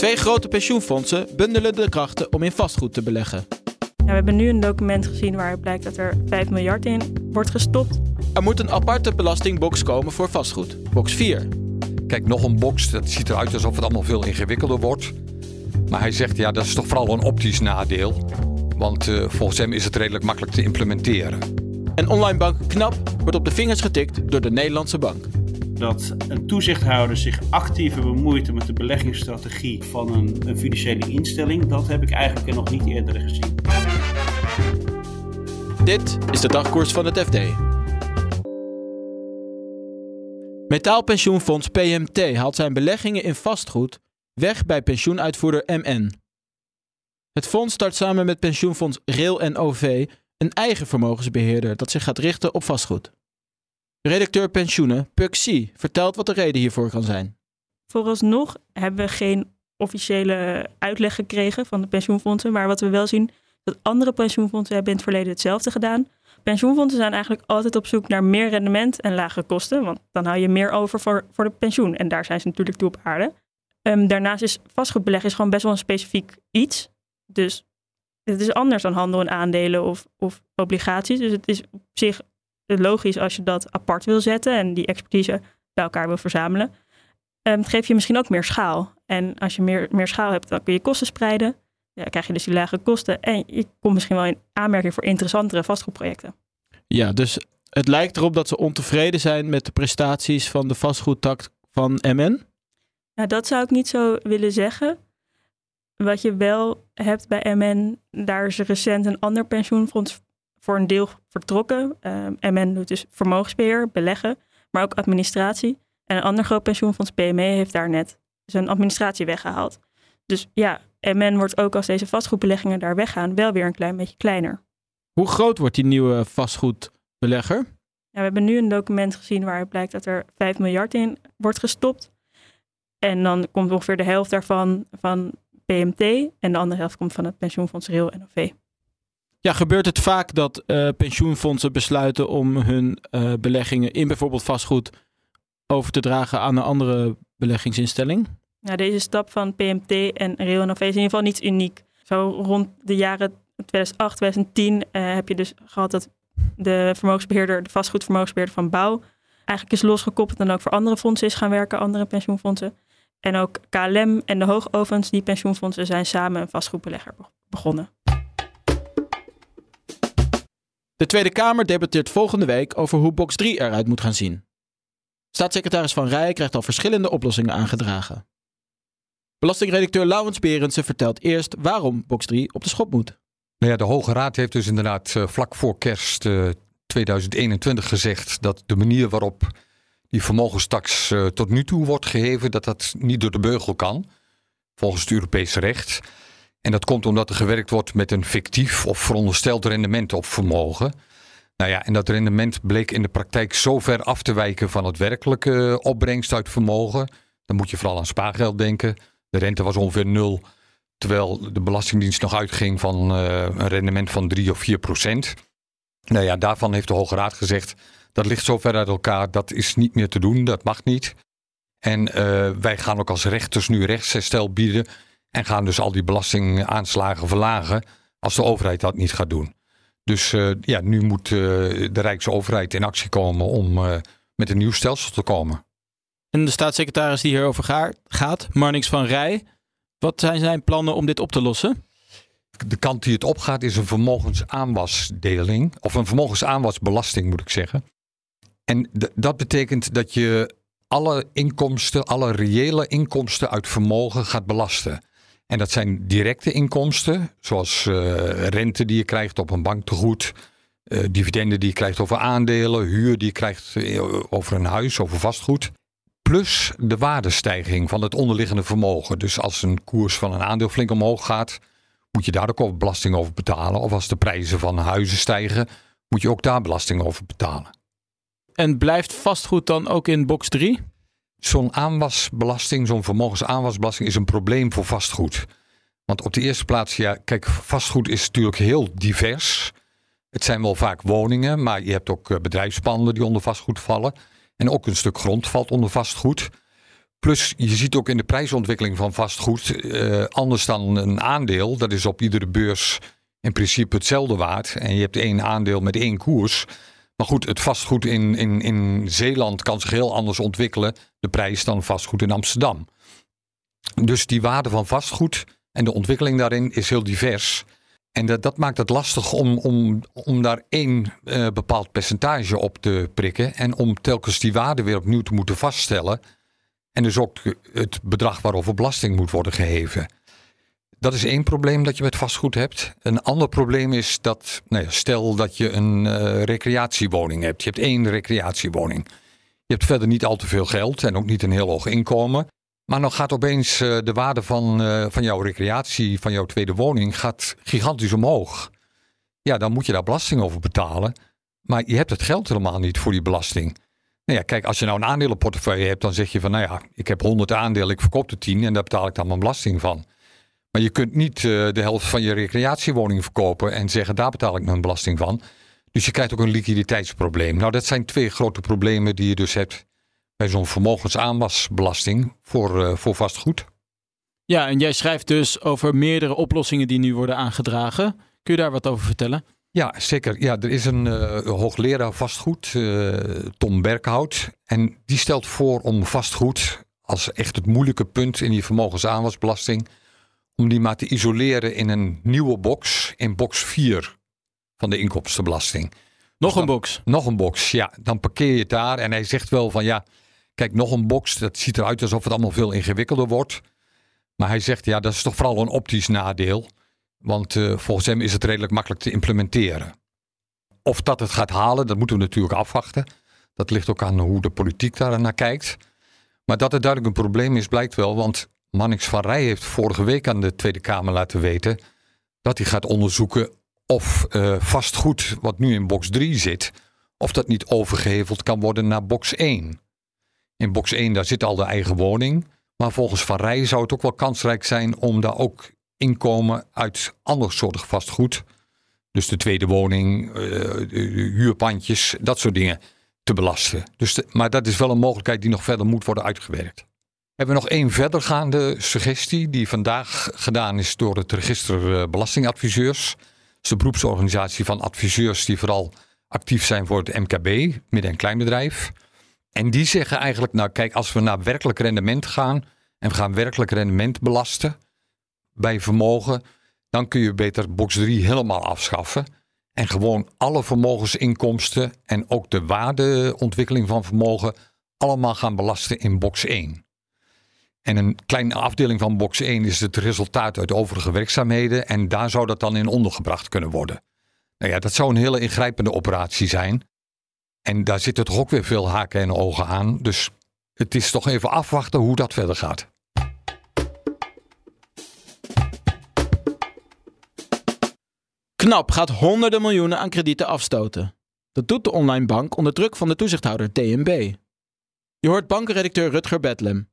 Twee grote pensioenfondsen bundelen de krachten om in vastgoed te beleggen. Ja, we hebben nu een document gezien waaruit blijkt dat er 5 miljard in wordt gestopt. Er moet een aparte belastingbox komen voor vastgoed, box 4. Kijk, nog een box, dat ziet eruit alsof het allemaal veel ingewikkelder wordt. Maar hij zegt, ja, dat is toch vooral een optisch nadeel. Want uh, volgens hem is het redelijk makkelijk te implementeren. En online bank Knap wordt op de vingers getikt door de Nederlandse bank dat een toezichthouder zich actiever bemoeit met de beleggingsstrategie van een, een financiële instelling, dat heb ik eigenlijk nog niet eerder gezien. Dit is de dagkoers van het FD. Metaalpensioenfonds PMT haalt zijn beleggingen in vastgoed weg bij pensioenuitvoerder MN. Het fonds start samen met pensioenfonds Rail en OV een eigen vermogensbeheerder dat zich gaat richten op vastgoed. Redacteur pensioenen Puxi vertelt wat de reden hiervoor kan zijn. Vooralsnog hebben we geen officiële uitleg gekregen van de pensioenfondsen. Maar wat we wel zien, dat andere pensioenfondsen hebben in het verleden hetzelfde gedaan. Pensioenfondsen zijn eigenlijk altijd op zoek naar meer rendement en lagere kosten. Want dan hou je meer over voor, voor de pensioen. En daar zijn ze natuurlijk toe op aarde. Um, daarnaast is vastgoedbeleg is gewoon best wel een specifiek iets. Dus het is anders dan handel in aandelen of, of obligaties. Dus het is op zich logisch als je dat apart wil zetten en die expertise bij elkaar wil verzamelen. Um, het geeft je misschien ook meer schaal. En als je meer, meer schaal hebt, dan kun je kosten spreiden. Ja, dan krijg je dus die lage kosten. En je komt misschien wel in aanmerking voor interessantere vastgoedprojecten. Ja, dus het lijkt erop dat ze ontevreden zijn met de prestaties van de vastgoedtak van MN? Nou, dat zou ik niet zo willen zeggen. Wat je wel hebt bij MN, daar is recent een ander pensioenfonds voor een deel vertrokken. Um, en men doet dus vermogensbeheer, beleggen, maar ook administratie. En een ander groot pensioenfonds, PME, heeft daar net zijn administratie weggehaald. Dus ja, en men wordt ook als deze vastgoedbeleggingen daar weggaan, wel weer een klein beetje kleiner. Hoe groot wordt die nieuwe vastgoedbelegger? Ja, we hebben nu een document gezien waaruit blijkt dat er 5 miljard in wordt gestopt. En dan komt ongeveer de helft daarvan van PMT en de andere helft komt van het pensioenfonds Rail NOV. Ja, gebeurt het vaak dat uh, pensioenfondsen besluiten om hun uh, beleggingen in bijvoorbeeld vastgoed over te dragen aan een andere beleggingsinstelling? Ja, deze stap van PMT en Real NOV is in ieder geval niet uniek. Zo rond de jaren 2008, 2010 uh, heb je dus gehad dat de vermogensbeheerder, de vastgoedvermogensbeheerder van bouw, eigenlijk is losgekoppeld en ook voor andere fondsen is gaan werken, andere pensioenfondsen. En ook KLM en de hoogovens, die pensioenfondsen, zijn samen een vastgoedbelegger begonnen. De Tweede Kamer debatteert volgende week over hoe box 3 eruit moet gaan zien. Staatssecretaris Van Rij krijgt al verschillende oplossingen aangedragen. Belastingredacteur Laurens Berendsen vertelt eerst waarom box 3 op de schop moet. Nou ja, de Hoge Raad heeft dus inderdaad uh, vlak voor kerst uh, eh, 2021 gezegd dat de manier waarop die vermogenstaks uh, tot nu toe wordt geheven, dat dat niet door de beugel kan, volgens het Europese recht. En dat komt omdat er gewerkt wordt met een fictief of verondersteld rendement op vermogen. Nou ja, en dat rendement bleek in de praktijk zo ver af te wijken van het werkelijke opbrengst uit vermogen. Dan moet je vooral aan spaargeld denken. De rente was ongeveer nul, terwijl de Belastingdienst nog uitging van uh, een rendement van 3 of 4 procent. Nou ja, daarvan heeft de Hoge Raad gezegd, dat ligt zo ver uit elkaar, dat is niet meer te doen, dat mag niet. En uh, wij gaan ook als rechters nu rechtsherstel bieden en gaan dus al die belastingaanslagen verlagen als de overheid dat niet gaat doen. Dus uh, ja, nu moet uh, de Rijksoverheid in actie komen om uh, met een nieuw stelsel te komen. En de staatssecretaris die hierover gaat, Marnix van Rij, wat zijn zijn plannen om dit op te lossen? De kant die het opgaat is een vermogensaanwasdeling, of een vermogensaanwasbelasting moet ik zeggen. En dat betekent dat je alle inkomsten, alle reële inkomsten uit vermogen gaat belasten. En dat zijn directe inkomsten, zoals uh, rente die je krijgt op een banktegoed, uh, dividenden die je krijgt over aandelen, huur die je krijgt eh, over een huis, over vastgoed. Plus de waardestijging van het onderliggende vermogen. Dus als een koers van een aandeel flink omhoog gaat, moet je daar ook belasting over betalen. Of als de prijzen van huizen stijgen, moet je ook daar belasting over betalen. En blijft vastgoed dan ook in box 3? Zo'n aanwasbelasting, zo'n vermogensaanwasbelasting is een probleem voor vastgoed. Want op de eerste plaats, ja, kijk, vastgoed is natuurlijk heel divers. Het zijn wel vaak woningen, maar je hebt ook eh, bedrijfspanden die onder vastgoed vallen. En ook een stuk grond valt onder vastgoed. Plus, je ziet ook in de prijsontwikkeling van vastgoed, eh, anders dan een aandeel, dat is op iedere beurs in principe hetzelfde waard. En je hebt één aandeel met één koers. Maar goed, het vastgoed in, in, in Zeeland kan zich heel anders ontwikkelen, de prijs dan vastgoed in Amsterdam. Dus die waarde van vastgoed en de ontwikkeling daarin is heel divers. En dat, dat maakt het lastig om, om, om daar één uh, bepaald percentage op te prikken. En om telkens die waarde weer opnieuw te moeten vaststellen. En dus ook het bedrag waarover belasting moet worden geheven. Dat is één probleem dat je met vastgoed hebt. Een ander probleem is dat, nou ja, stel dat je een uh, recreatiewoning hebt. Je hebt één recreatiewoning. Je hebt verder niet al te veel geld en ook niet een heel hoog inkomen. Maar dan gaat opeens uh, de waarde van, uh, van jouw recreatie, van jouw tweede woning, gaat gigantisch omhoog. Ja, dan moet je daar belasting over betalen. Maar je hebt het geld helemaal niet voor die belasting. Nou ja, kijk, als je nou een aandelenportefeuille hebt, dan zeg je van, nou ja, ik heb 100 aandelen, ik verkoop er 10 en daar betaal ik dan mijn belasting van. Maar je kunt niet uh, de helft van je recreatiewoning verkopen en zeggen, daar betaal ik mijn belasting van. Dus je krijgt ook een liquiditeitsprobleem. Nou, dat zijn twee grote problemen die je dus hebt bij zo'n vermogensaanwasbelasting voor, uh, voor vastgoed. Ja, en jij schrijft dus over meerdere oplossingen die nu worden aangedragen. Kun je daar wat over vertellen? Ja, zeker. Ja, er is een uh, hoogleraar vastgoed, uh, Tom Berkhout. En die stelt voor om vastgoed als echt het moeilijke punt in die vermogensaanwasbelasting, om die maar te isoleren in een nieuwe box, in box 4 van de inkomstenbelasting. Nog dus dan, een box? Nog een box, ja. Dan parkeer je het daar en hij zegt wel van ja, kijk, nog een box, dat ziet eruit alsof het allemaal veel ingewikkelder wordt. Maar hij zegt ja, dat is toch vooral een optisch nadeel. Want uh, volgens hem is het redelijk makkelijk te implementeren. Of dat het gaat halen, dat moeten we natuurlijk afwachten. Dat ligt ook aan hoe de politiek daar naar kijkt. Maar dat het duidelijk een probleem is, blijkt wel. Want Mannix van Rij heeft vorige week aan de Tweede Kamer laten weten dat hij gaat onderzoeken of uh, vastgoed wat nu in box 3 zit, of dat niet overgeheveld kan worden naar box 1. In box 1 daar zit al de eigen woning. Maar volgens Van Rij zou het ook wel kansrijk zijn om daar ook inkomen uit ander soort vastgoed. Dus de tweede woning, de huurpandjes, dat soort dingen te belasten. Dus maar dat is wel een mogelijkheid die nog verder moet worden uitgewerkt. Hebben we nog één verdergaande suggestie die vandaag gedaan is door het register Belastingadviseurs. Dat is de beroepsorganisatie van adviseurs die vooral actief zijn voor het MKB, midden- en kleinbedrijf. En die zeggen eigenlijk, nou kijk, als we naar werkelijk rendement gaan en we gaan werkelijk rendement belasten bij vermogen, dan kun je beter box 3 helemaal afschaffen. En gewoon alle vermogensinkomsten en ook de waardeontwikkeling van vermogen allemaal gaan belasten in box 1. En een kleine afdeling van box 1 is het resultaat uit overige werkzaamheden en daar zou dat dan in ondergebracht kunnen worden. Nou ja, dat zou een hele ingrijpende operatie zijn. En daar zitten toch ook weer veel haken en ogen aan. Dus het is toch even afwachten hoe dat verder gaat. Knap gaat honderden miljoenen aan kredieten afstoten. Dat doet de online bank onder druk van de toezichthouder DNB. Je hoort bankenredacteur Rutger Bedlem.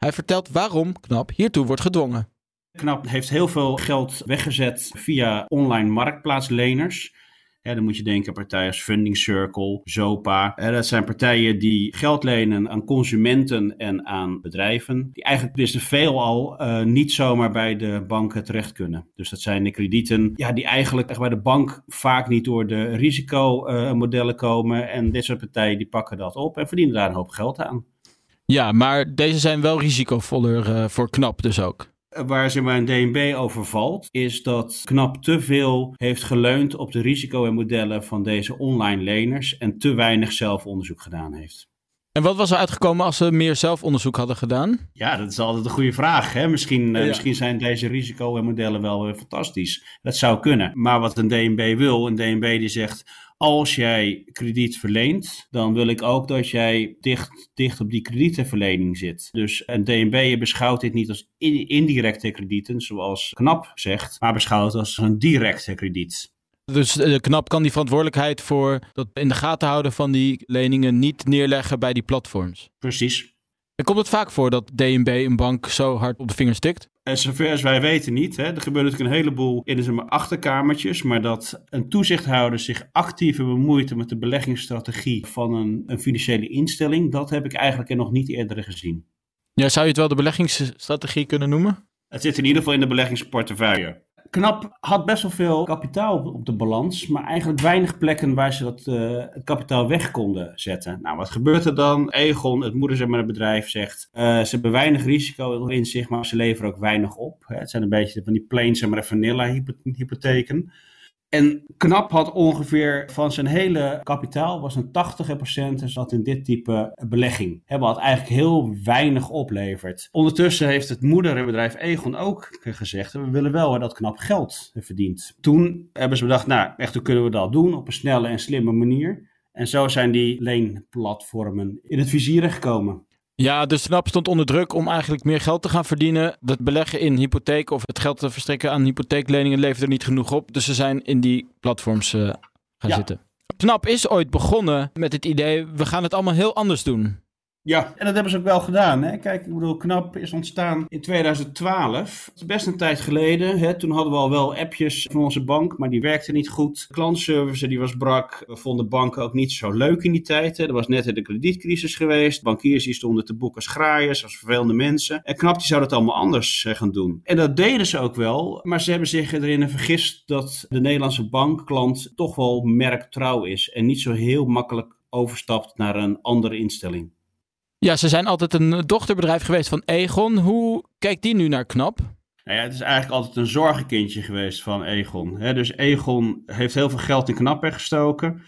Hij vertelt waarom Knap hiertoe wordt gedwongen. Knap heeft heel veel geld weggezet via online marktplaatsleners. Ja, dan moet je denken aan partijen als Funding Circle, Zopa. dat zijn partijen die geld lenen aan consumenten en aan bedrijven. Die eigenlijk dus veelal uh, niet zomaar bij de banken terecht kunnen. Dus dat zijn de kredieten ja, die eigenlijk bij de bank vaak niet door de risicomodellen uh, komen. En dit soort partijen die pakken dat op en verdienen daar een hoop geld aan. Ja, maar deze zijn wel risicovoller uh, voor KNAP dus ook. Waar ze maar een DNB over valt, is dat KNAP te veel heeft geleund op de risico en modellen van deze online leners en te weinig zelfonderzoek gedaan heeft. En wat was er uitgekomen als ze meer zelfonderzoek hadden gedaan? Ja, dat is altijd een goede vraag. Hè? Misschien, ja. uh, misschien zijn deze risico en modellen wel uh, fantastisch. Dat zou kunnen. Maar wat een DNB wil, een DNB die zegt als jij krediet verleent, dan wil ik ook dat jij dicht, dicht op die kredietenverlening zit. Dus een DNB beschouwt dit niet als indirecte kredieten, zoals KNAP zegt, maar beschouwt het als een directe krediet. Dus uh, KNAP kan die verantwoordelijkheid voor dat in de gaten houden van die leningen niet neerleggen bij die platforms. Precies. En komt het vaak voor dat DNB een bank zo hard op de vingers stikt? En zover als wij weten niet. Hè. Er gebeurt natuurlijk een heleboel in de achterkamertjes. Maar dat een toezichthouder zich actiever bemoeit met de beleggingsstrategie van een, een financiële instelling, dat heb ik eigenlijk nog niet eerder gezien. Ja, zou je het wel de beleggingsstrategie kunnen noemen? Het zit in ieder geval in de beleggingsportefeuille. Knap had best wel veel kapitaal op de balans, maar eigenlijk weinig plekken waar ze dat uh, het kapitaal weg konden zetten. Nou, wat gebeurt er dan? Egon, het moederbedrijf, zegt uh, ze hebben weinig risico in zich, maar ze leveren ook weinig op. Het zijn een beetje van die plain zeg maar, vanilla hypotheken. En Knap had ongeveer van zijn hele kapitaal, was een 80% zat in dit type belegging. Had eigenlijk heel weinig opleverd. Ondertussen heeft het moederbedrijf Egon ook gezegd, we willen wel dat Knap geld verdient. Toen hebben ze bedacht, nou echt hoe kunnen we dat doen op een snelle en slimme manier. En zo zijn die leenplatformen in het vizier gekomen. Ja, dus Snap stond onder druk om eigenlijk meer geld te gaan verdienen. Dat beleggen in hypotheek of het geld te verstrekken aan hypotheekleningen levert er niet genoeg op. Dus ze zijn in die platforms uh, gaan zitten. Snap is ooit begonnen met het idee, we gaan het allemaal heel anders doen. Ja, en dat hebben ze ook wel gedaan. Hè? Kijk, ik bedoel, KNAP is ontstaan in 2012. Het is best een tijd geleden. Hè? Toen hadden we al wel appjes van onze bank, maar die werkten niet goed. Klantservice die was brak. We vonden banken ook niet zo leuk in die tijd. Hè? Er was net de kredietcrisis geweest. Bankiers die stonden te boeken als graaiers, als vervelende mensen. En KNAP die zou dat allemaal anders eh, gaan doen. En dat deden ze ook wel, maar ze hebben zich erin vergist dat de Nederlandse bankklant toch wel merktrouw is. En niet zo heel makkelijk overstapt naar een andere instelling. Ja, ze zijn altijd een dochterbedrijf geweest van Egon. Hoe kijkt die nu naar KNAP? Nou ja, het is eigenlijk altijd een zorgenkindje geweest van Egon. dus Egon heeft heel veel geld in KNAP weggestoken.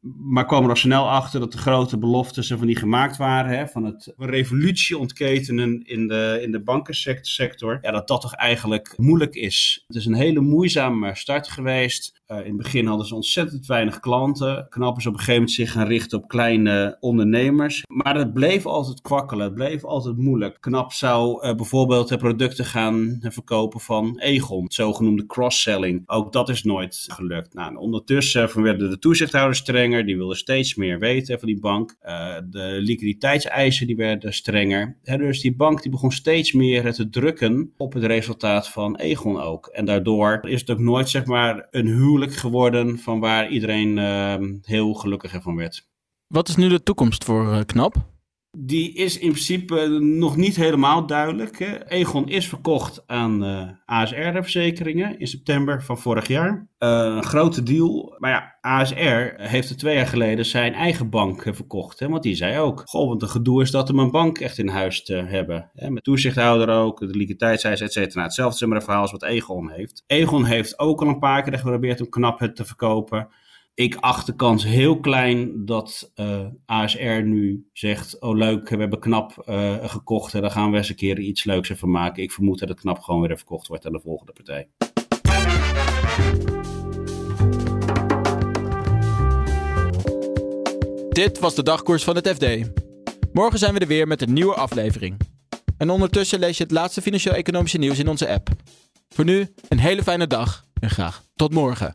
Maar kwam er al snel achter dat de grote beloftes van die gemaakt waren. Van het revolutie ontketenen in de, in de bankensector. Ja, dat dat toch eigenlijk moeilijk is. Het is een hele moeizame start geweest. Uh, in het begin hadden ze ontzettend weinig klanten. Knap is op een gegeven moment zich gaan richten op kleine ondernemers. Maar het bleef altijd kwakkelen. Het bleef altijd moeilijk. Knap zou uh, bijvoorbeeld producten gaan verkopen van Egon. Zogenoemde cross-selling. Ook dat is nooit gelukt. Nou, ondertussen werden de toezichthouders strenger. Die wilden steeds meer weten van die bank. Uh, de liquiditeitseisen die werden strenger. dus die bank die begon steeds meer te drukken op het resultaat van Egon ook. En daardoor is het ook nooit zeg maar een huwelijk geworden van waar iedereen ehm, heel gelukkig van werd. Wat is nu de toekomst voor uh, KNAP? Die is in principe nog niet helemaal duidelijk. Egon is verkocht aan eh, ASR-verzekeringen in september van vorig jaar. Uh, een grote deal. Maar ja, ASR heeft er twee jaar geleden zijn eigen bank verkocht. Hè, want die zei ook, goh, want een gedoe is dat om een bank echt in huis te hebben. Hè, met toezichthouder ook, de liquiditeitseisen, et cetera. Hetzelfde verhaal als wat Egon heeft. Egon heeft ook al een paar keer geprobeerd om knap het te verkopen. Ik acht de kans heel klein dat eh, ASR nu zegt: Oh, leuk, we hebben knap uh, gekocht en daar gaan we eens een keer iets leuks van maken. Ik vermoed dat het knap gewoon weer verkocht wordt aan de volgende partij. Dit was de dagkoers van het FD. Morgen zijn we er weer met een nieuwe aflevering. En ondertussen lees je het laatste financieel-economische nieuws in onze app. Voor nu een hele fijne dag en graag tot morgen.